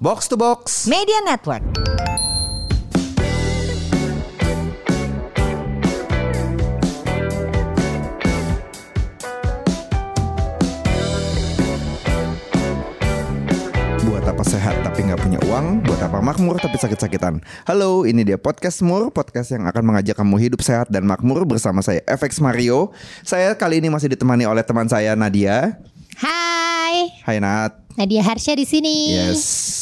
Box to Box. Media Network. Buat apa sehat tapi nggak punya uang? Buat apa makmur tapi sakit-sakitan? Halo, ini dia podcast Mur, podcast yang akan mengajak kamu hidup sehat dan makmur bersama saya FX Mario. Saya kali ini masih ditemani oleh teman saya Nadia. Hai, Hai Nat. Nadia Harsha di sini. Yes.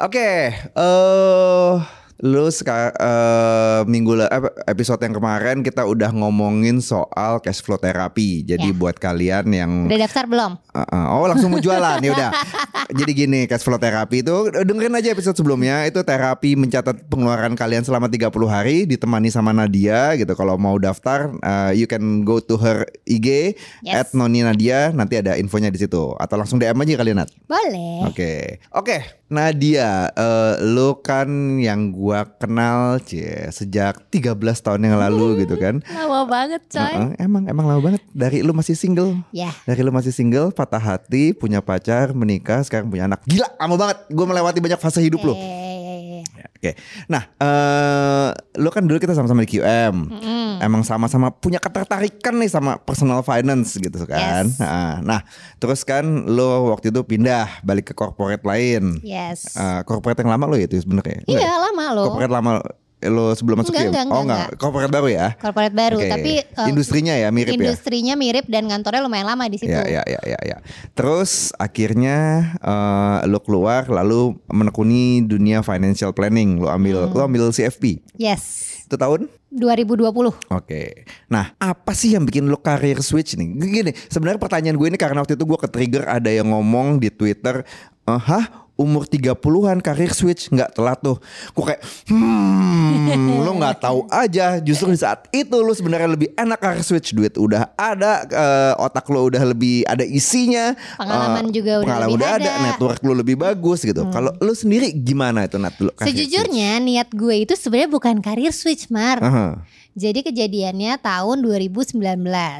Oke, eh lu eh, minggu eh, episode yang kemarin kita udah ngomongin soal cash flow terapi. Jadi Ya. buat kalian yang Udah daftar belum? Uh, uh, oh langsung mau jualan ya udah. Jadi gini cash flow terapi itu dengerin aja episode sebelumnya itu terapi mencatat pengeluaran kalian selama 30 hari ditemani sama Nadia gitu. Kalau mau daftar uh, you can go to her IG Yes. at Noni Nadia nanti ada infonya di situ atau langsung DM aja kalian Nat. Boleh. Oke. Oke, Nadia, eh, lu kan yang gua kenal cie sejak 13 tahun yang lalu gitu kan. Lama banget coy. Heeh, emang emang lama banget dari lu masih single. Ya. Dari lu masih single, patah hati, punya pacar, menikah, sekarang punya anak. Gila, lama banget. Gue melewati banyak fase hidup lu. Eh, Ya, Oke. Nah, eh lu kan dulu kita sama-sama di QM. Emang sama-sama punya ketertarikan nih sama personal finance gitu kan. Yes. Nah, nah, terus kan lu waktu itu pindah balik ke corporate lain. Yes. Eh, corporate yang lama lo ya itu sebenarnya. Iya ya? lama loh. Corporate lama lo sebelum masuk Enggak, QM. enggak, oh enggak, enggak, enggak. corporate baru ya. Corporate baru, Oke. tapi eh, industrinya ya mirip ya. industrinya mirip dan kantornya lumayan lama di situ. Ya, ya, ya, ya, ya. Terus akhirnya eh, lo keluar lalu menekuni dunia financial planning. Lo ambil, Hmm. lo ambil CFP. Yes. Itu tahun? 2020. Oke. Nah, apa sih yang bikin lo career switch nih? Gini, sebenarnya pertanyaan gue ini karena waktu itu gue ke-trigger ada yang ngomong di Twitter, "Eh, "Hah, umur 30-an career switch nggak telat tuh." Gue kayak, "Hmm, lo nggak tahu aja. Justru di saat itu lo sebenarnya lebih enak career switch, duit udah ada, eh, otak lo udah lebih ada isinya, Pengalaman eh, juga udah pengalaman lebih udah ada, ada. Hmm. network lo lebih bagus gitu. Kalau lo sendiri gimana itu Nat? Lo career switch? Sejujurnya niat gue itu sebenarnya bukan karir switch, Mar. Aha. Jadi kejadiannya tahun 2019.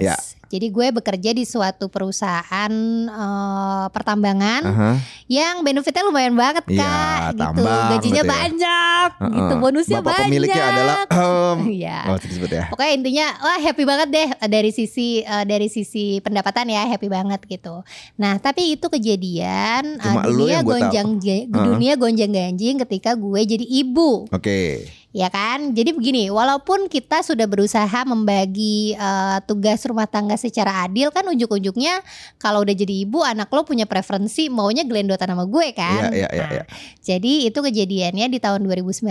Ya. Jadi gue bekerja di suatu perusahaan eh, pertambangan Aha. yang benefitnya lumayan banget Iya, kak, gitu. tambang Gajinya gitu ya. banyak, gitu. Heeh. Bonusnya Bapak banyak. pemiliknya adalah em, Iya. Oh, ya. Pokoknya intinya wah happy banget deh dari sisi eh, dari sisi pendapatan ya happy banget gitu. Nah tapi itu kejadian eh, Cuma dunia gonjang dunia gonjang ganjing ketika gue jadi ibu Oke. Ya kan. Jadi begini walaupun kita sudah berusaha membagi eh, tugas rumah tangga secara adil kan ujung-ujungnya kalau udah jadi ibu anak lo punya preferensi maunya gelendotan sama gue kan. Iya, iya, iya, Nah, iya. Jadi itu kejadiannya di tahun 2019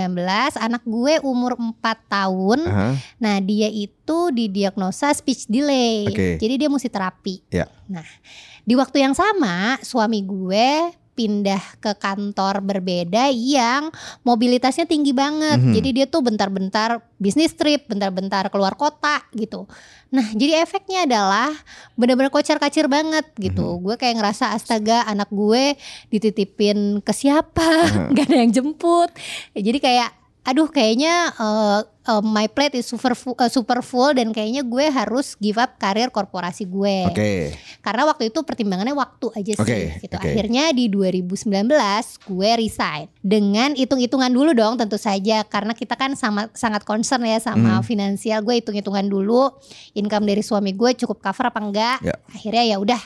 anak gue umur 4 tahun Aha. Nah dia itu didiagnosa speech delay, Oke. jadi dia mesti terapi. Ya. Nah di waktu yang sama suami gue pindah ke kantor berbeda yang mobilitasnya tinggi banget. Mhm. Jadi dia tuh bentar-bentar bisnis trip, bentar-bentar keluar kota gitu. Nah jadi efeknya adalah benar-benar kocar-kacir banget gitu. Mhm. Gue kayak ngerasa astaga anak gue dititipin ke siapa, nggak ada yang jemput. Ya, jadi kayak aduh kayaknya uh, uh, my plate is super full, uh, super full dan kayaknya gue harus give up karir korporasi gue. Oke. Karena waktu itu pertimbangannya waktu aja sih Oke, gitu. oke. Akhirnya di 2019 gue resign. Dengan hitung-hitungan dulu dong tentu saja karena kita kan sama sangat concern ya sama Hmm. finansial. Gue hitung-hitungan dulu income dari suami gue cukup cover apa enggak. Ya. Akhirnya ya udah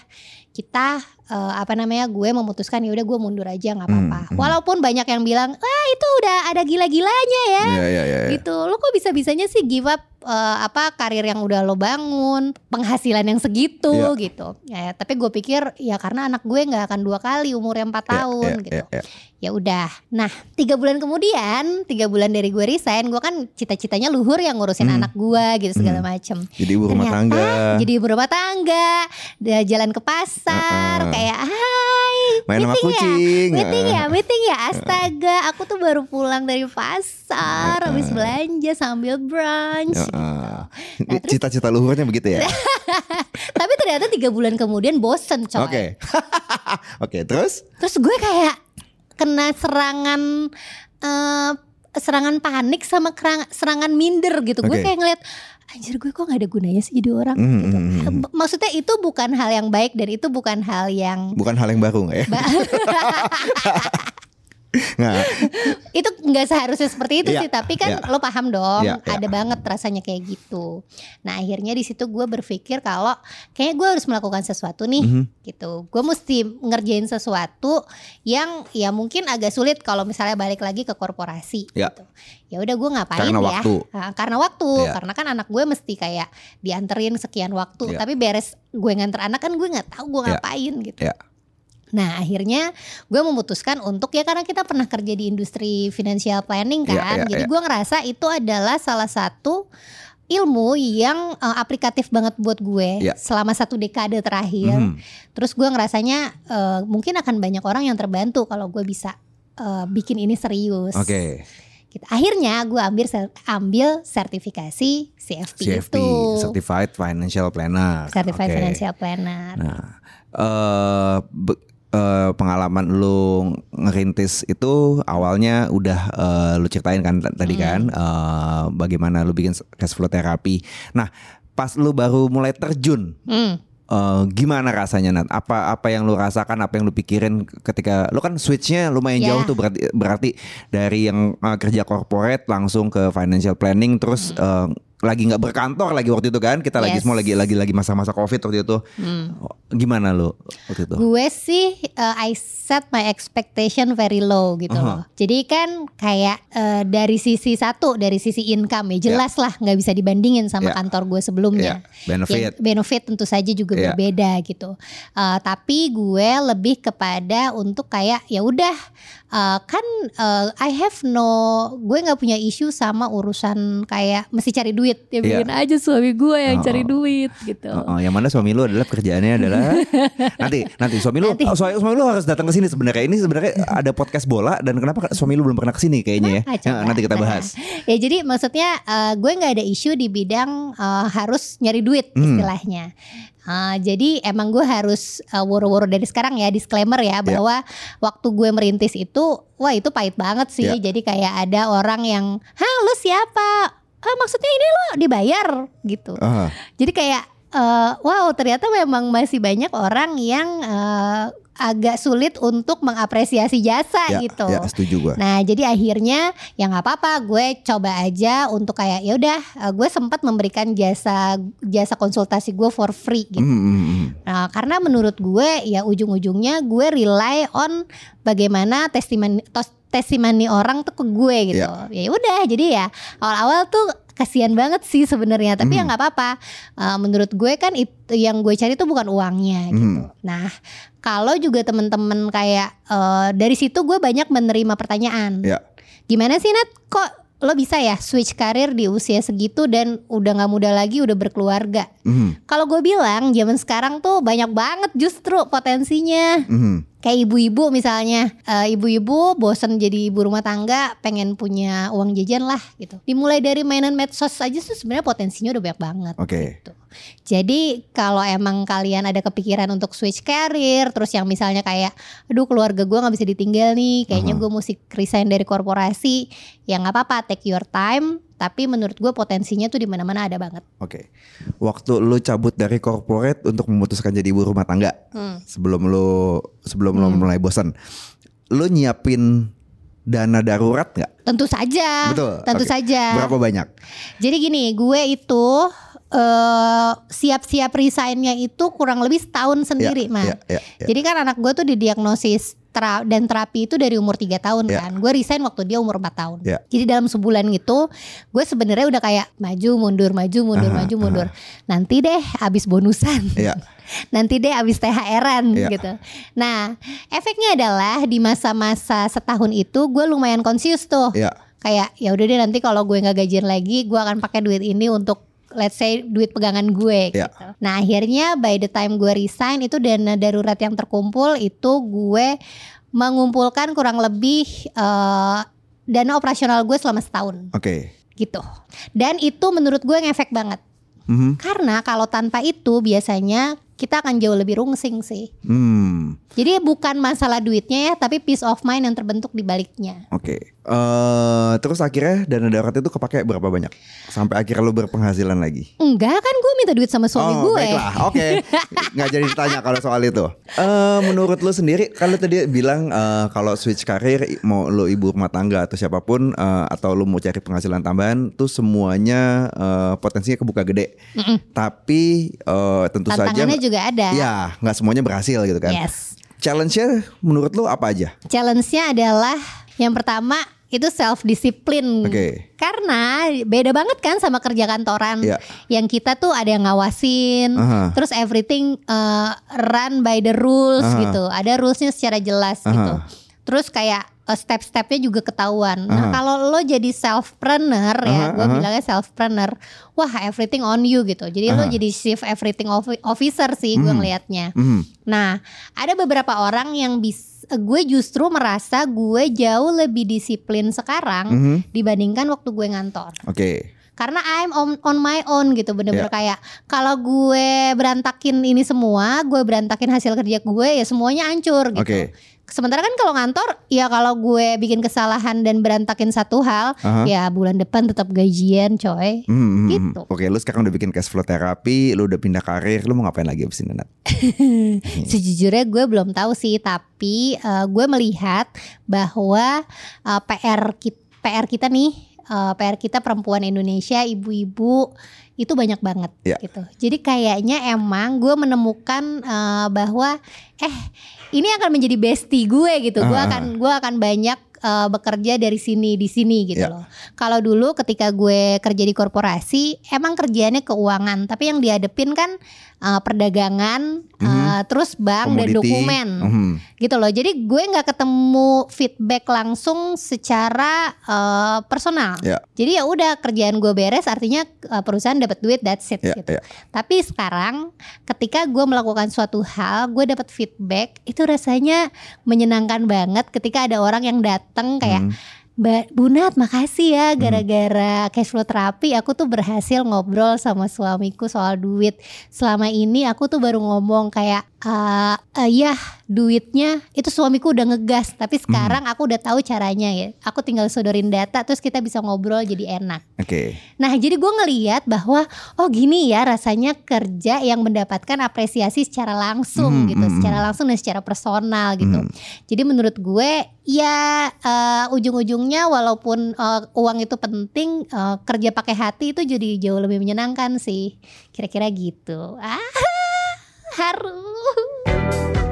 kita eh, apa namanya gue memutuskan ya udah gue mundur aja nggak apa-apa. Hmm, hmm. Walaupun banyak yang bilang, "Ah, itu udah ada gila-gilanya ya." Iya, iya, iya. iya. gitu lo kok bisa bisanya sih give up eh, apa karir yang udah lo bangun penghasilan yang segitu Iya. gitu ya tapi gue pikir ya karena anak gue nggak akan dua kali umurnya empat Iya, tahun iya, gitu iya, iya. ya udah nah tiga bulan kemudian tiga bulan dari gue resign gue kan cita-citanya luhur yang ngurusin Hmm. anak gue gitu segala Hmm. macem Jadi ibu rumah Ternyata tangga. jadi ibu rumah tangga jalan ke pasar Heeh. kayak hai Main sama meeting ya? kucing. Meeting Heeh. ya, meeting ya. Astaga, aku tuh baru pulang dari pasar, habis belanja sambil brunch. Heeh. Nah, Cita-cita luhurnya begitu ya. Tapi ternyata tiga bulan kemudian bosen coy. Oke. Oke, terus? Terus gue kayak kena serangan eh, serangan panik sama kerang- serangan minder gitu. Gue Oke. kayak ngeliat anjir gue kok gak ada gunanya sih jadi orang Hmm, gitu. hmm, hmm. Maksudnya itu bukan hal yang baik dan itu bukan hal yang Bukan hal yang baru nggak ya? ba- Nggak. itu nggak seharusnya seperti itu Iya, sih tapi kan iya. lo paham dong Iya, iya. ada banget rasanya kayak gitu nah akhirnya di situ gue berpikir kalau kayaknya gue harus melakukan sesuatu nih Mhm. gitu gue mesti ngerjain sesuatu yang ya mungkin agak sulit kalau misalnya balik lagi ke korporasi Ya. gitu ya udah gue ngapain Karena ya waktu. Nah, karena waktu Ya. karena kan anak gue mesti kayak dianterin sekian waktu Ya. tapi beres gue nganter anak kan gue nggak tahu gue Ya. ngapain gitu Ya. Nah akhirnya gue memutuskan untuk ya karena kita pernah kerja di industri financial planning Iya, kan, iya, jadi iya. gue ngerasa itu adalah salah satu ilmu yang eh, aplikatif banget buat gue Iya. selama satu dekade terakhir. Mhm. Terus gue ngerasanya eh, mungkin akan banyak orang yang terbantu kalau gue bisa eh, bikin ini serius. Oke. Gitu. Akhirnya gue ambil ambil sertifikasi CFP, CFP, itu, Certified Financial Planner. Certified Oke. Financial Planner. Nah, eh eh, pengalaman lu ngerintis itu awalnya udah eh, lu ceritain kan tadi kan eh, bagaimana lu bikin cash flow terapi. Nah, pas lu baru mulai terjun Hmm. eh, gimana rasanya Nat? Apa apa yang lu rasakan, apa yang lu pikirin ketika lu kan switchnya lumayan Ya. jauh tuh berarti berarti dari yang eh, kerja corporate langsung ke financial planning terus eh, lagi nggak berkantor lagi waktu itu kan kita lagi. Yes. semua lagi lagi lagi masa-masa covid waktu itu Hmm. gimana lu waktu itu? Gue sih uh, I set my expectation very low gitu Aha. loh. Jadi kan kayak uh, dari sisi satu dari sisi income ya jelas lah nggak bisa dibandingin sama Ya. kantor gue sebelumnya. Ya, benefit. Ya, benefit tentu saja juga Ya. berbeda gitu. Uh, tapi gue lebih kepada untuk kayak ya udah uh, kan uh, I have no gue nggak punya isu sama urusan kayak mesti cari duit ya bikin aja suami gue yang Oh. cari duit gitu. Oh, oh, yang mana suami lu adalah pekerjaannya adalah nanti nanti suami lu Nanti. oh, suami, suami lu harus datang ke sini sebenarnya ini sebenarnya ada podcast bola dan kenapa suami lu belum pernah ke sini kayaknya ya Ah, Ya, coba. nanti kita Nah, bahas ya jadi maksudnya eh, gue nggak ada isu di bidang eh, harus nyari duit Hmm. istilahnya. Eh, jadi emang gue harus eh, woro-woro dari sekarang ya disclaimer ya bahwa waktu gue merintis itu wah itu pahit banget sih. Ya. Jadi kayak ada orang yang, "Hah, lu siapa?" Ah, maksudnya ini lo dibayar gitu. Ah, Jadi kayak eh, wow ternyata memang masih banyak orang yang eh, agak sulit untuk mengapresiasi jasa ya, gitu. ya setuju gua Nah jadi akhirnya ya nggak apa-apa gue coba aja untuk kayak ya udah eh, gue sempat memberikan jasa jasa konsultasi gue for free gitu. Hmm, hmm, hmm. Nah karena menurut gue ya ujung-ujungnya gue rely on bagaimana testimoni testimoni orang tuh ke gue gitu. Ya udah jadi ya awal-awal tuh kasihan banget sih sebenarnya tapi ya Hmm. nggak apa-apa. Eh, menurut gue kan itu yang gue cari tuh bukan uangnya gitu. Hmm. Nah kalau juga temen-temen kayak eh, dari situ gue banyak menerima pertanyaan. Ya. Gimana sih Nat? Kok lo bisa ya switch karir di usia segitu dan udah nggak muda lagi udah berkeluarga? Hmm, Kalau gue bilang zaman sekarang tuh banyak banget justru potensinya. hmm. Kayak ibu-ibu misalnya, Eh, ibu-ibu bosen jadi ibu rumah tangga, pengen punya uang jajan lah gitu. Dimulai dari mainan medsos aja tuh sebenarnya potensinya udah banyak banget. Oke. Gitu. Jadi kalau emang kalian ada kepikiran untuk switch karir, terus yang misalnya kayak, aduh keluarga gue nggak bisa ditinggal nih, kayaknya gue mesti resign dari korporasi, ya nggak apa-apa, take your time. Tapi menurut gue potensinya tuh di mana-mana ada banget. Oke. Waktu lu cabut dari corporate untuk memutuskan jadi ibu rumah tangga Hmm. sebelum lu sebelum lu mulai bosan, lu nyiapin dana darurat nggak? Tentu saja, Betul. tentu Oke. saja. Berapa banyak? Jadi gini, gue itu eh, siap-siap resignnya itu kurang lebih setahun sendiri, Ya, Mas. ya, ya, ya. Jadi kan anak gue tuh didiagnosis tera- dan terapi itu dari umur 3 tahun Ya. kan. Gue resign waktu dia umur 4 tahun. Ya. Jadi dalam sebulan gitu, gue sebenarnya udah kayak maju mundur, maju mundur, Aha, maju mundur. Nanti deh abis bonusan. Ya. Nanti deh abis THR-an Iya. gitu. Nah, efeknya adalah di masa-masa setahun itu gue lumayan konsius tuh Ya. kayak ya udah deh nanti kalau gue nggak gajian lagi gue akan pakai duit ini untuk let's say duit pegangan gue Ya. gitu. Nah akhirnya by the time gue resign itu dana darurat yang terkumpul itu gue mengumpulkan kurang lebih eh, dana operasional gue selama setahun Oke. gitu. Dan itu menurut gue ngefek banget. Mhm. Karena kalau tanpa itu biasanya kita akan jauh lebih rungsing sih. Hmm, Jadi bukan masalah duitnya ya, tapi peace of mind yang terbentuk di baliknya. oke. Eh, terus akhirnya dana darurat itu kepake berapa banyak? Sampai akhirnya lu berpenghasilan lagi. Enggak kan gue minta duit sama suami oh, gue. baiklah. Oke. Nggak jadi ditanya kalau soal itu. Eh, menurut lu sendiri kalau tadi bilang eh, kalau switch karir mau lu ibu rumah tangga atau siapa pun eh, atau lu mau cari penghasilan tambahan tuh semuanya eh, potensinya kebuka gede. Tapi eh, tentu saja Tantangannya juga ada. Ya, nggak semuanya berhasil gitu kan. Yes. Challenge-nya menurut lu apa aja? Challenge-nya adalah yang pertama itu self discipline. Oke. Karena beda banget kan sama kerja kantoran. Iya. Yang kita tuh ada yang ngawasin, Aha. terus everything uh, run by the rules Aha. gitu. Ada rulesnya secara jelas Aha. gitu. Terus kayak step-stepnya juga ketahuan. Nah, Aha. kalau lo jadi selfpreneur ya, Aha, gue aha. bilangnya selfpreneur. Wah, everything on you gitu. Jadi lo Aha. jadi chief everything offi- officer sih gue Hmm. ngelihatnya. Mhm. Nah, ada beberapa orang yang bisa gue justru merasa gue jauh lebih disiplin sekarang Mhm. dibandingkan waktu gue ngantor. Oke. Karena I'm on, on my own gitu, bener-bener Ya. kayak kalau gue berantakin ini semua, gue berantakin hasil kerja gue ya semuanya hancur gitu. Oke. Sementara kan kalau ngantor, ya kalau gue bikin kesalahan dan berantakin satu hal, Aha. ya bulan depan tetap gajian, coy. Mhm, mhm, Gitu. mhm. Oke, lu sekarang udah bikin cash flow terapi, lu udah pindah karir, lu mau ngapain lagi abis ini Nat? Sejujurnya gue belum tahu sih, tapi eh, gue melihat bahwa eh, PR kita, PR kita nih, eh, PR kita perempuan Indonesia, ibu-ibu itu banyak banget Ya. gitu. Jadi kayaknya emang gue menemukan eh, bahwa eh ini akan menjadi bestie gue gitu. Gue Ah, ah. akan gue akan banyak eh, bekerja dari sini di sini gitu Ya. loh. Kalau dulu ketika gue kerja di korporasi, emang kerjaannya keuangan, tapi yang dihadepin kan eh, perdagangan, eh, terus bank dan Komoditi. dokumen Mhm. gitu loh. Jadi gue nggak ketemu feedback langsung secara eh, personal. Ya. Jadi ya udah kerjaan gue beres, artinya eh, perusahaan dapat duit, that's it Ya, gitu. ya. Tapi sekarang ketika gue melakukan suatu hal, gue dapat feedback, itu rasanya menyenangkan banget ketika ada orang yang datang kayak Hmm. Mbak Bunat makasih ya gara-gara cash flow terapi aku tuh berhasil ngobrol sama suamiku soal duit selama ini aku tuh baru ngomong kayak eh eh, ya duitnya itu suamiku udah ngegas tapi sekarang aku udah tahu caranya ya aku tinggal sodorin data terus kita bisa ngobrol jadi enak Oke. Nah jadi gue ngeliat bahwa oh gini ya rasanya kerja yang mendapatkan apresiasi secara langsung Hmm, gitu, hmm, secara langsung dan secara personal gitu. Hmm. Jadi menurut gue ya eh, ujung-ujungnya walaupun eh, uang itu penting, eh, kerja pakai hati itu jadi jauh lebih menyenangkan sih. Kira-kira gitu. Ah haru.